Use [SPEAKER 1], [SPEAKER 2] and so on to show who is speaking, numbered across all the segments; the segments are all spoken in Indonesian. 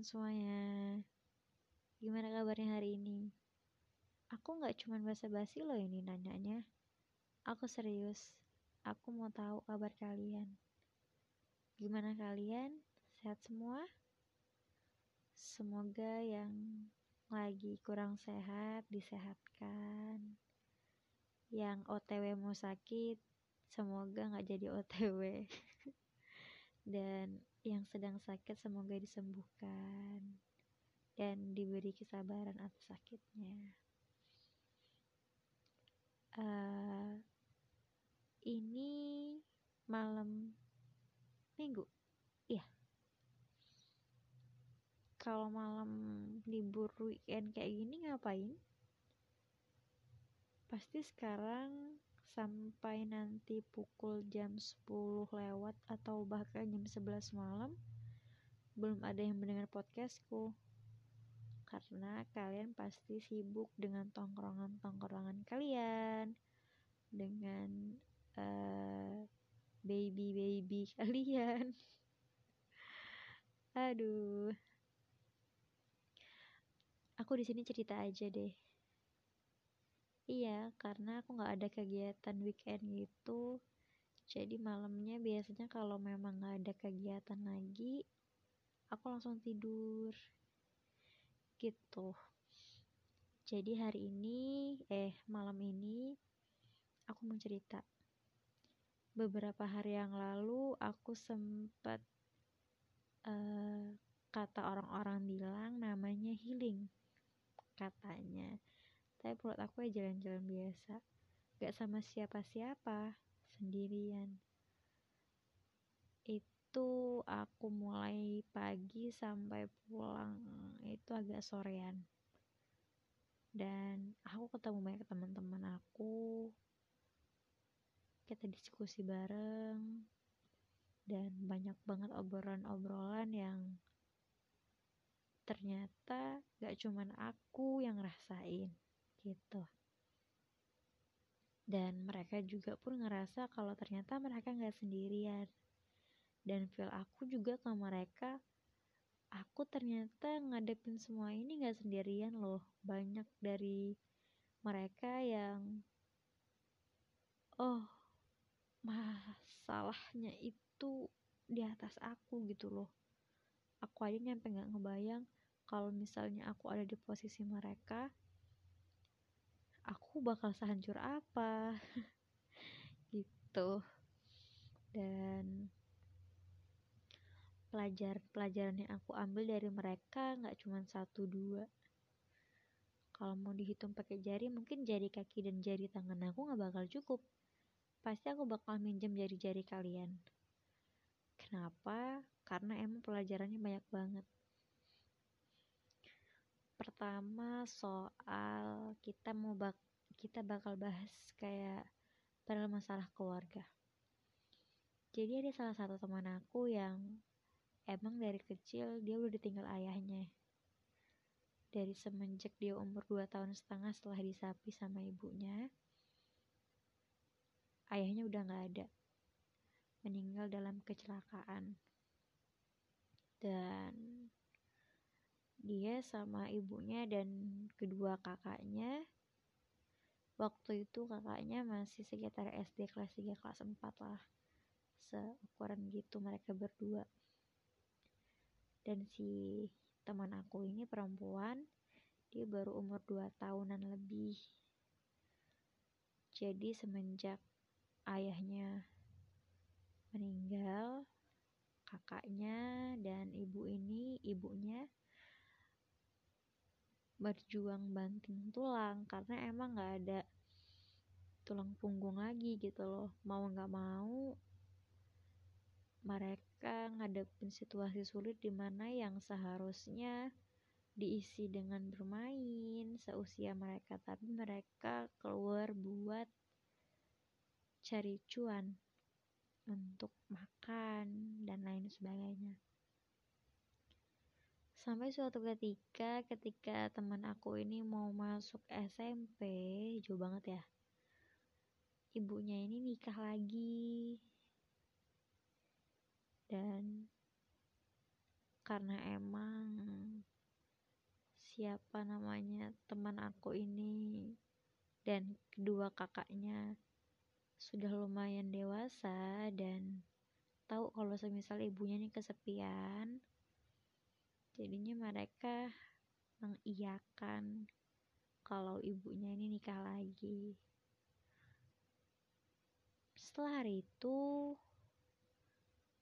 [SPEAKER 1] teman-teman semuanya. Gimana kabarnya hari ini? Aku nggak cuma basa-basi loh ini nanyanya. Aku serius. Aku mau tahu kabar kalian. Gimana kalian? Sehat semua? Semoga yang lagi kurang sehat disehatkan. Yang OTW mau sakit, semoga nggak jadi OTW. Dan yang sedang sakit semoga disembuhkan dan diberi kesabaran atas sakitnya. Uh, ini malam minggu, iya. Kalau malam libur weekend kayak gini ngapain? Pasti sekarang sampai nanti pukul jam 10 lewat atau bahkan jam 11 malam belum ada yang mendengar podcastku. Karena kalian pasti sibuk dengan tongkrongan-tongkrongan kalian dengan uh, baby-baby kalian. Aduh. Aku di sini cerita aja deh Iya, karena aku nggak ada kegiatan weekend gitu. Jadi malamnya biasanya kalau memang nggak ada kegiatan lagi, aku langsung tidur. Gitu. Jadi hari ini, eh malam ini, aku mau cerita. Beberapa hari yang lalu aku sempat uh, kata orang-orang bilang namanya healing katanya tapi menurut aku ya jalan-jalan biasa. Gak sama siapa-siapa sendirian. Itu aku mulai pagi sampai pulang itu agak sorean. Dan aku ketemu banyak teman-teman aku. Kita diskusi bareng. Dan banyak banget obrolan-obrolan yang ternyata gak cuman aku yang ngerasain gitu. Dan mereka juga pun ngerasa kalau ternyata mereka nggak sendirian. Dan feel aku juga ke mereka aku ternyata ngadepin semua ini nggak sendirian loh. Banyak dari mereka yang oh masalahnya itu di atas aku gitu loh. Aku aja nyampe nggak ngebayang kalau misalnya aku ada di posisi mereka aku bakal sehancur apa? Gitu. Dan pelajaran-pelajaran yang aku ambil dari mereka nggak cuma satu dua. Kalau mau dihitung pakai jari mungkin jari kaki dan jari tangan aku nggak bakal cukup. Pasti aku bakal minjem jari-jari kalian. Kenapa? Karena emang pelajarannya banyak banget pertama soal kita mau bak kita bakal bahas kayak masalah keluarga. Jadi ada salah satu teman aku yang emang dari kecil dia udah ditinggal ayahnya. Dari semenjak dia umur 2 tahun setengah setelah disapi sama ibunya ayahnya udah gak ada. Meninggal dalam kecelakaan. Dan dia sama ibunya dan kedua kakaknya. Waktu itu kakaknya masih sekitar SD kelas 3 kelas 4 lah seukuran gitu mereka berdua. Dan si teman aku ini perempuan dia baru umur 2 tahunan lebih. Jadi semenjak ayahnya meninggal kakaknya dan ibu ini ibunya berjuang banting tulang karena emang nggak ada tulang punggung lagi gitu loh. Mau nggak mau mereka ngadepin situasi sulit di mana yang seharusnya diisi dengan bermain seusia mereka. Tapi mereka keluar buat cari cuan untuk makan dan lain sebagainya sampai suatu ketika ketika teman aku ini mau masuk SMP jauh banget ya ibunya ini nikah lagi. Dan karena emang siapa namanya teman aku ini dan kedua kakaknya sudah lumayan dewasa dan tahu kalau semisal ibunya ini kesepian jadinya mereka mengiyakan kalau ibunya ini nikah lagi. Setelah hari itu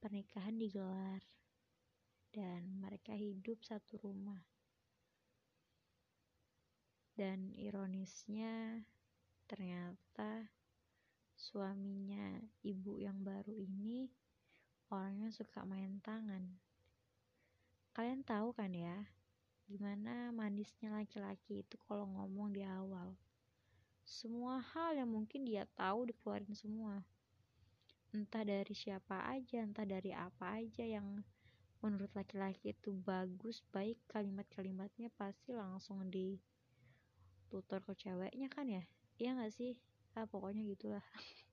[SPEAKER 1] pernikahan digelar dan mereka hidup satu rumah. Dan ironisnya ternyata suaminya ibu yang baru ini orangnya suka main tangan kalian tahu kan ya gimana manisnya laki-laki itu kalau ngomong di awal. Semua hal yang mungkin dia tahu dikeluarin semua. Entah dari siapa aja entah dari apa aja yang menurut laki-laki itu bagus baik kalimat-kalimatnya pasti langsung di tutor ke ceweknya kan ya. Iya gak sih? Ah pokoknya gitulah.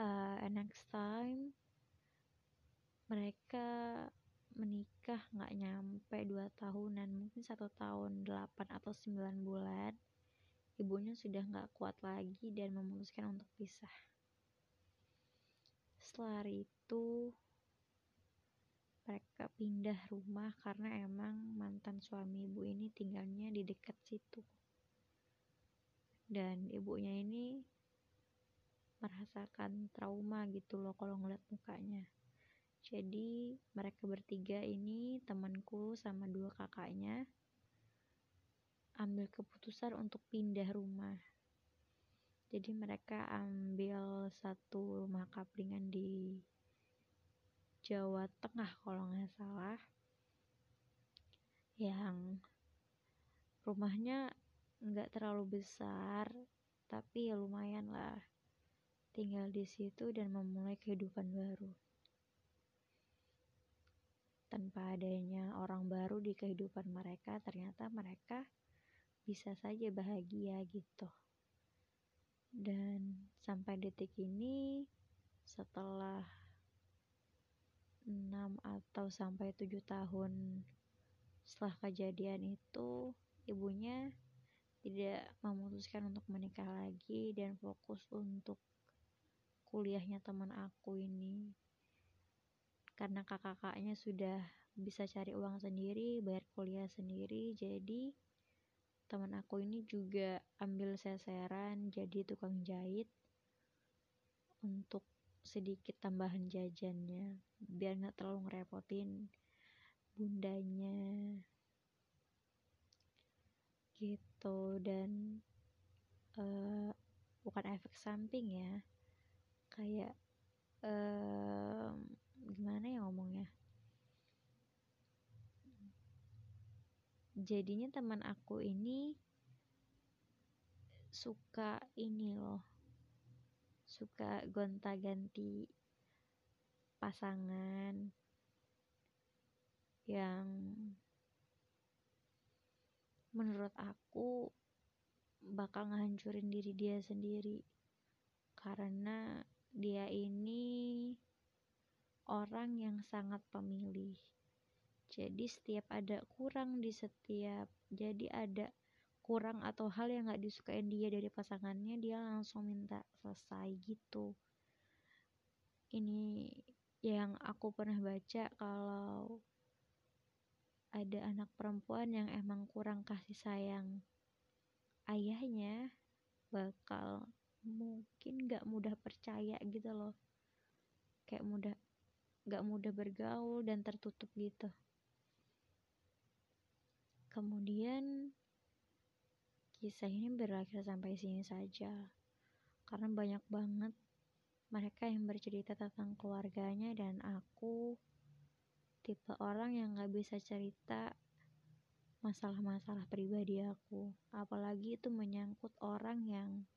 [SPEAKER 1] Uh, next time mereka menikah nggak nyampe dua tahunan mungkin satu tahun delapan atau sembilan bulan ibunya sudah nggak kuat lagi dan memutuskan untuk pisah setelah itu mereka pindah rumah karena emang mantan suami ibu ini tinggalnya di dekat situ. Dan ibunya ini merasakan trauma gitu loh kalau ngeliat mukanya. Jadi mereka bertiga ini temanku sama dua kakaknya ambil keputusan untuk pindah rumah. Jadi mereka ambil satu rumah kaplingan di Jawa Tengah kalau nggak salah. Yang rumahnya nggak terlalu besar tapi ya lumayan lah. Tinggal di situ dan memulai kehidupan baru tanpa adanya orang baru di kehidupan mereka ternyata mereka bisa saja bahagia gitu. Dan sampai detik ini setelah 6 atau sampai 7 tahun setelah kejadian itu ibunya tidak memutuskan untuk menikah lagi dan fokus untuk kuliahnya teman aku ini karena kakak-kakaknya sudah bisa cari uang sendiri bayar kuliah sendiri jadi teman aku ini juga ambil seseran jadi tukang jahit untuk sedikit tambahan jajannya biar nggak terlalu ngerepotin bundanya. Gitu dan uh, bukan efek samping ya kayak uh, gimana ya ngomongnya? Jadinya teman aku ini suka ini loh suka gonta-ganti pasangan yang menurut aku bakal ngehancurin diri dia sendiri. Karena dia ini orang yang sangat pemilih. Jadi setiap ada kurang di setiap jadi ada kurang atau hal yang gak disukain dia dari pasangannya dia langsung minta selesai gitu. Ini yang aku pernah baca kalau ada anak perempuan yang emang kurang kasih sayang ayahnya bakal mungkin gak mudah percaya gitu loh. Kayak mudah gak mudah bergaul dan tertutup gitu kemudian Kisah ini berakhir sampai sini saja, karena banyak banget mereka yang bercerita tentang keluarganya dan aku tipe orang yang gak bisa cerita masalah-masalah pribadi aku. Apalagi itu menyangkut orang yang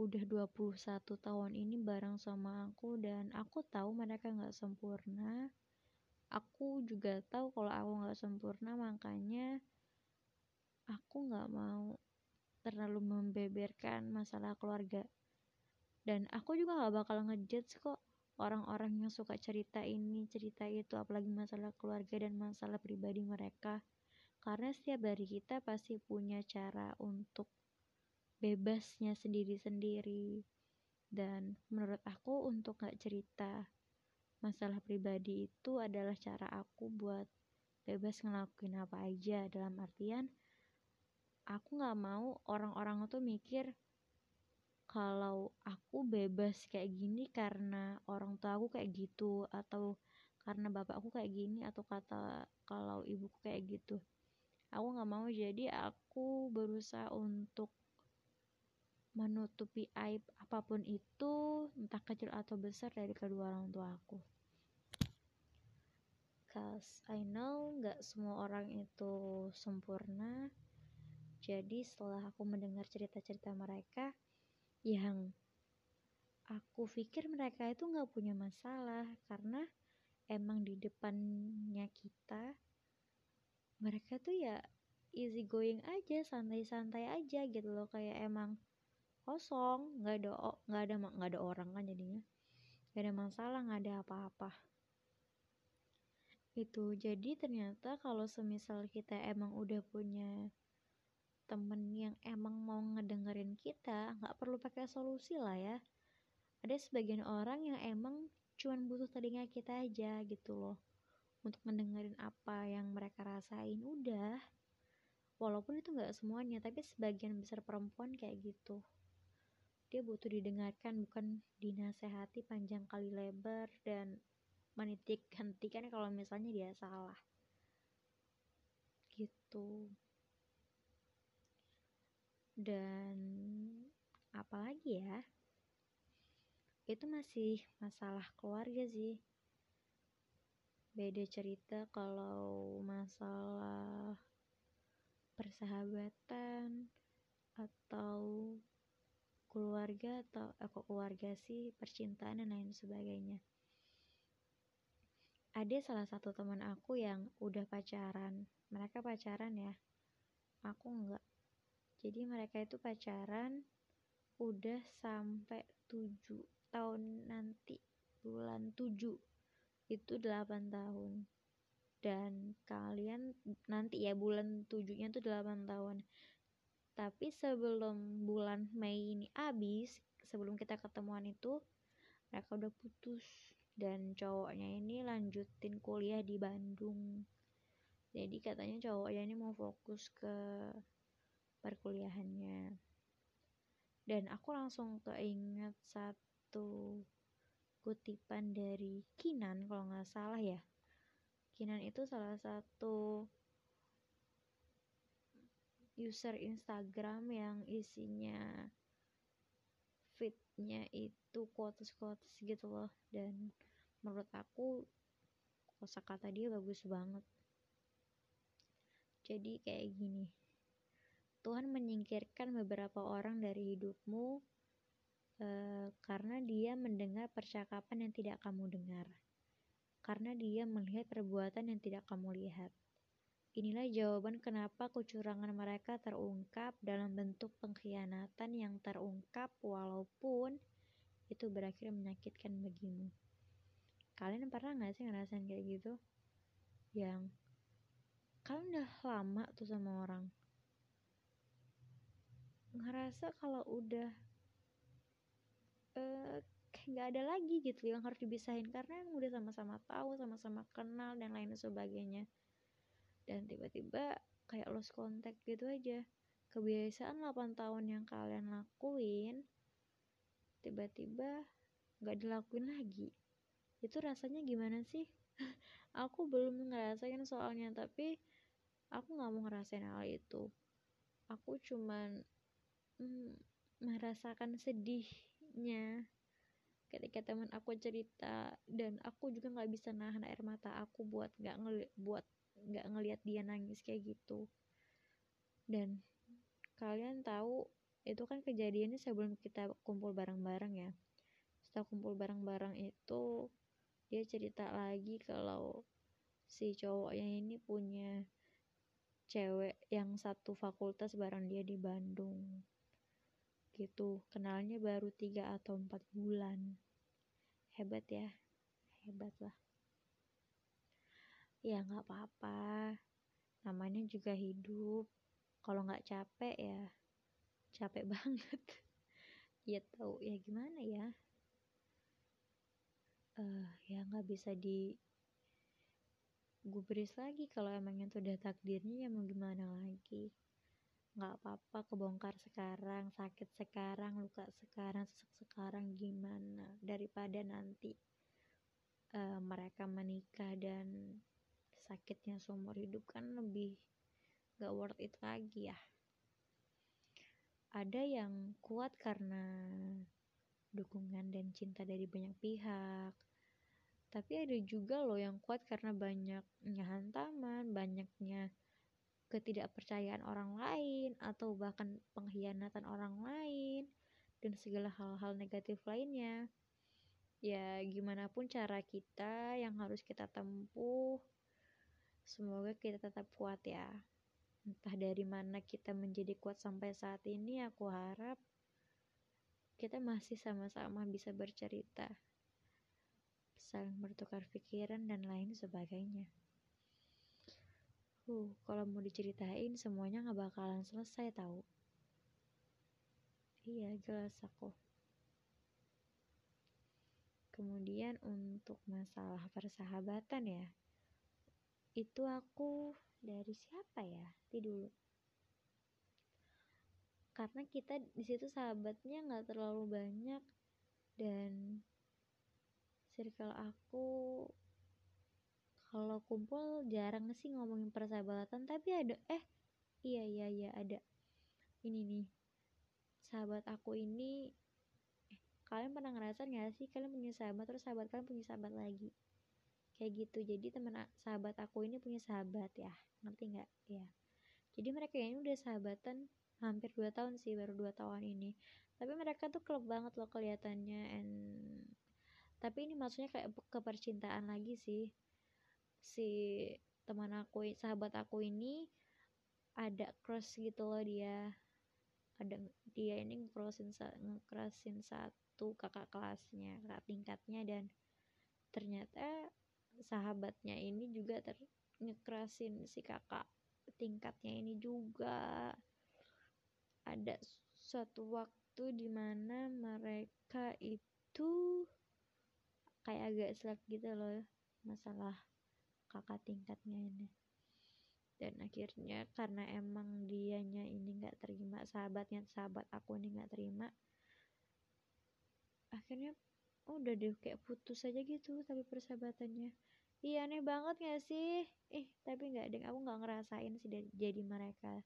[SPEAKER 1] udah 21 tahun ini bareng sama aku dan aku tahu mereka gak sempurna. Aku juga tahu kalau aku gak sempurna makanya aku nggak mau terlalu membeberkan masalah keluarga dan aku juga nggak bakal ngejudge kok orang-orang yang suka cerita ini cerita itu apalagi masalah keluarga dan masalah pribadi mereka karena setiap dari kita pasti punya cara untuk bebasnya sendiri-sendiri. Dan menurut aku untuk gak cerita masalah pribadi itu adalah cara aku buat bebas ngelakuin apa aja. Dalam artian aku gak mau orang-orang tuh mikir kalau aku bebas kayak gini karena orang tua aku kayak gitu atau karena bapak aku kayak gini atau kata kalau ibuku kayak gitu. Aku nggak mau. Jadi aku berusaha untuk menutupi aib apa pun itu entah kecil atau besar dari kedua orang tua aku. Cause I know nggak semua orang itu sempurna. Jadi setelah aku mendengar cerita-cerita mereka yang aku pikir mereka itu nggak punya masalah karena emang di depannya kita mereka tuh ya easy going aja santai-santai aja gitu loh. Kayak emang kosong nggak ada nggak ada nggak ada orang kan jadinya. Nggak ada masalah nggak ada apa-apa. Itu jadi ternyata kalau semisal kita emang udah punya temen yang emang mau ngedengerin kita nggak perlu pakai solusi lah ya. Ada sebagian orang yang emang cuman butuh telinga kita aja gitu loh. Untuk mendengarin apa yang mereka rasain udah. Walaupun itu nggak semuanya tapi sebagian besar perempuan kayak gitu dia butuh didengarkan bukan dinasehati panjang kali lebar dan menitik hentikan kalau misalnya dia salah. Gitu. Dan apalagi ya? Itu masih masalah keluarga sih. Beda cerita kalau masalah persahabatan atau keluarga atau eh, keluarga sih percintaan dan lain sebagainya. Ada salah satu teman aku yang udah pacaran. Mereka pacaran ya. Aku enggak. Jadi mereka itu pacaran udah sampai 7 tahun nanti bulan 7 itu 8 tahun. Dan kalian nanti ya bulan 7 nya tuh 8 tahun tapi sebelum bulan Mei ini habis sebelum kita ketemuan itu mereka udah putus. Dan cowoknya ini lanjutin kuliah di Bandung. Jadi katanya cowoknya ini mau fokus ke perkuliahannya. Dan aku langsung keinget satu kutipan dari Kinan kalau nggak salah ya. Kinan itu salah satu user Instagram yang isinya fitnya itu quotes-quotes gitu loh. Dan menurut aku kosakata dia bagus banget. Jadi kayak gini Tuhan menyingkirkan beberapa orang dari hidupmu uh, karena dia mendengar percakapan yang tidak kamu dengar, karena dia melihat perbuatan yang tidak kamu lihat. Inilah jawaban kenapa kecurangan mereka terungkap dalam bentuk pengkhianatan yang terungkap walaupun itu berakhir menyakitkan bagimu. Kalian pernah gak sih ngerasain kayak gitu? Yang kalian udah lama tuh sama orang, ngerasa kalau udah uh, nggak ada lagi gitu yang harus dipisahin karena udah sama-sama tahu sama-sama kenal dan lain sebagainya dan tiba-tiba kayak lost contact gitu aja. Kebiasaan 8 tahun yang kalian lakuin tiba-tiba nggak dilakuin lagi. Itu rasanya gimana sih? Aku belum ngerasain soalnya tapi aku nggak mau ngerasain hal itu. Aku cuman hmm, merasakan sedihnya ketika teman aku cerita. Dan aku juga nggak bisa nahan air mata aku buat nggak buat nggak ngelihat dia nangis kayak gitu. Dan kalian tahu itu kan kejadiannya sebelum kita kumpul bareng-bareng ya. Setelah kumpul bareng-bareng itu dia cerita lagi kalau si cowoknya ini punya cewek yang satu fakultas bareng dia di Bandung. Gitu kenalnya baru tiga atau empat bulan. Hebat ya hebat lah ya nggak apa-apa. Namanya juga hidup. Kalau nggak capek ya capek banget. Ya tahu ya gimana ya? Uh, ya nggak bisa di gubris lagi kalau emang itu udah takdirnya ya mau gimana lagi? Nggak apa-apa kebongkar sekarang sakit sekarang luka sekarang sesak sekarang gimana? Daripada nanti uh, mereka menikah dan sakitnya seumur hidup kan lebih gak worth it lagi ya. Ada yang kuat karena dukungan dan cinta dari banyak pihak. Tapi ada juga loh yang kuat karena banyaknya hantaman banyaknya ketidakpercayaan orang lain atau bahkan pengkhianatan orang lain dan segala hal-hal negatif lainnya. Ya gimana pun cara kita yang harus kita tempuh semoga kita tetap kuat ya. Entah dari mana kita menjadi kuat sampai saat ini aku harap kita masih sama-sama bisa bercerita saling bertukar pikiran dan lain sebagainya. Uh kalau mau diceritain semuanya nggak bakalan selesai tahu iya jelas aku. Kemudian untuk masalah persahabatan ya itu aku dari siapa ya? Nanti dulu. Karena kita di situ sahabatnya nggak terlalu banyak dan circle aku kalau kumpul jarang sih ngomongin persahabatan tapi ada eh iya iya iya ada. Ini nih sahabat aku ini eh, kalian pernah ngerasain gak sih kalian punya sahabat terus sahabat kalian punya sahabat lagi kayak gitu. Jadi teman sahabat aku ini punya sahabat ya. Ngerti nggak? Ya jadi mereka ini udah sahabatan hampir dua tahun sih baru dua tahun ini. Tapi mereka tuh klub banget loh kelihatannya and tapi ini maksudnya kayak kepercintaan lagi sih. Si teman aku sahabat aku ini ada crush gitu loh dia. Ada dia ini ngecrossin ngecrossin satu kakak kelasnya kakak tingkatnya dan ternyata sahabatnya ini juga ter ngekerasin si kakak tingkatnya ini juga. Ada suatu waktu di mana mereka itu kayak agak selek gitu loh masalah kakak tingkatnya ini. Dan akhirnya karena emang dianya ini nggak terima sahabatnya sahabat aku ini nggak terima akhirnya udah deh kayak putus aja gitu tapi persahabatannya iya aneh banget gak sih? Eh tapi nggak deh aku nggak ngerasain sih jadi mereka.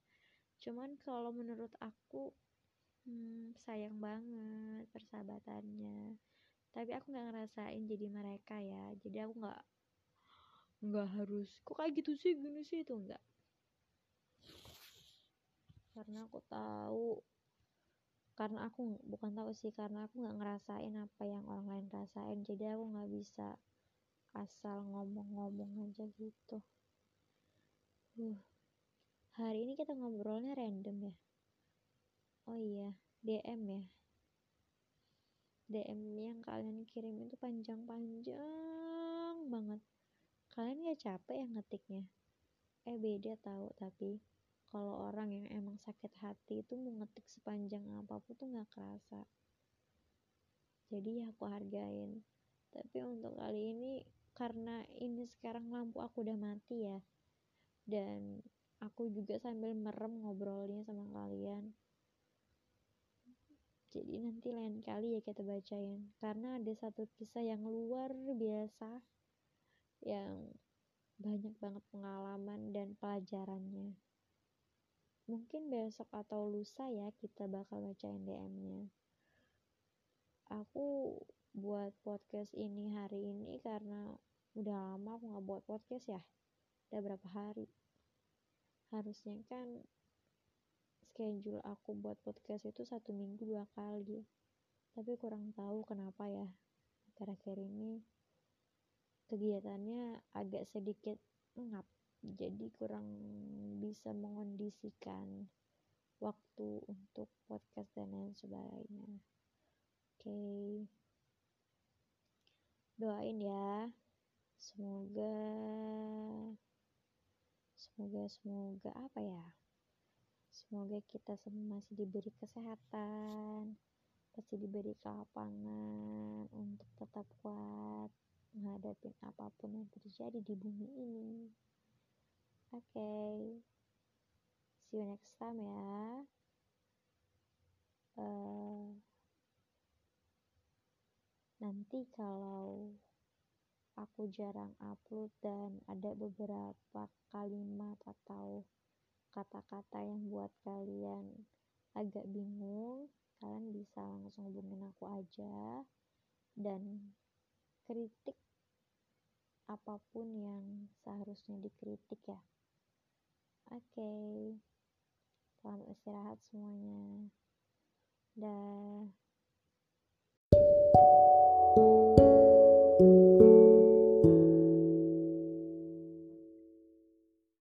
[SPEAKER 1] Cuman kalau menurut aku hmm, sayang banget persahabatannya. Tapi aku nggak ngerasain jadi mereka ya. Jadi aku nggak nggak harus kok kayak gitu sih? Gini sih? Itu enggak karena aku tahu karena aku bukan tahu sih karena aku nggak ngerasain apa yang orang lain rasain. Jadi aku nggak bisa asal ngomong-ngomong aja gitu. Uh hari ini kita ngobrolnya random ya? Oh iya DM ya? DM yang kalian kirim itu panjang-panjang banget. Kalian gak capek ya ngetiknya? Eh beda tahu tapi kalau orang yang emang sakit hati itu mau ngetik sepanjang apa pun tuh nggak kerasa. Jadi ya aku hargain. Tapi untuk kali ini karena ini sekarang lampu aku udah mati ya. Dan aku juga sambil merem ngobrolnya sama kalian. Jadi nanti lain kali ya kita bacain. Karena ada satu kisah yang luar biasa yang banyak banget pengalaman dan pelajarannya. Mungkin besok atau lusa ya kita bakal bacain DM-nya aku buat podcast ini hari ini karena udah lama aku nggak buat podcast ya. Udah berapa hari? Harusnya kan schedule aku buat podcast itu satu minggu dua kali. Tapi kurang tahu kenapa ya. Akhir-akhir ini kegiatannya agak sedikit ngap jadi kurang bisa mengondisikan waktu untuk podcast dan lain sebagainya. Oke. okay. Doain ya. Semoga semoga semoga apa ya? Semoga kita semua masih diberi kesehatan masih diberi kelapangan untuk tetap kuat menghadapi apa pun yang terjadi di bumi ini. Oke. Okay. see you next time ya nanti kalau aku jarang upload dan ada beberapa kalimat atau kata-kata yang buat kalian agak bingung, kalian bisa langsung hubungin aku aja dan kritik apa pun yang seharusnya dikritik ya. Oke. Okay. Selamat istirahat semuanya. Dan thank you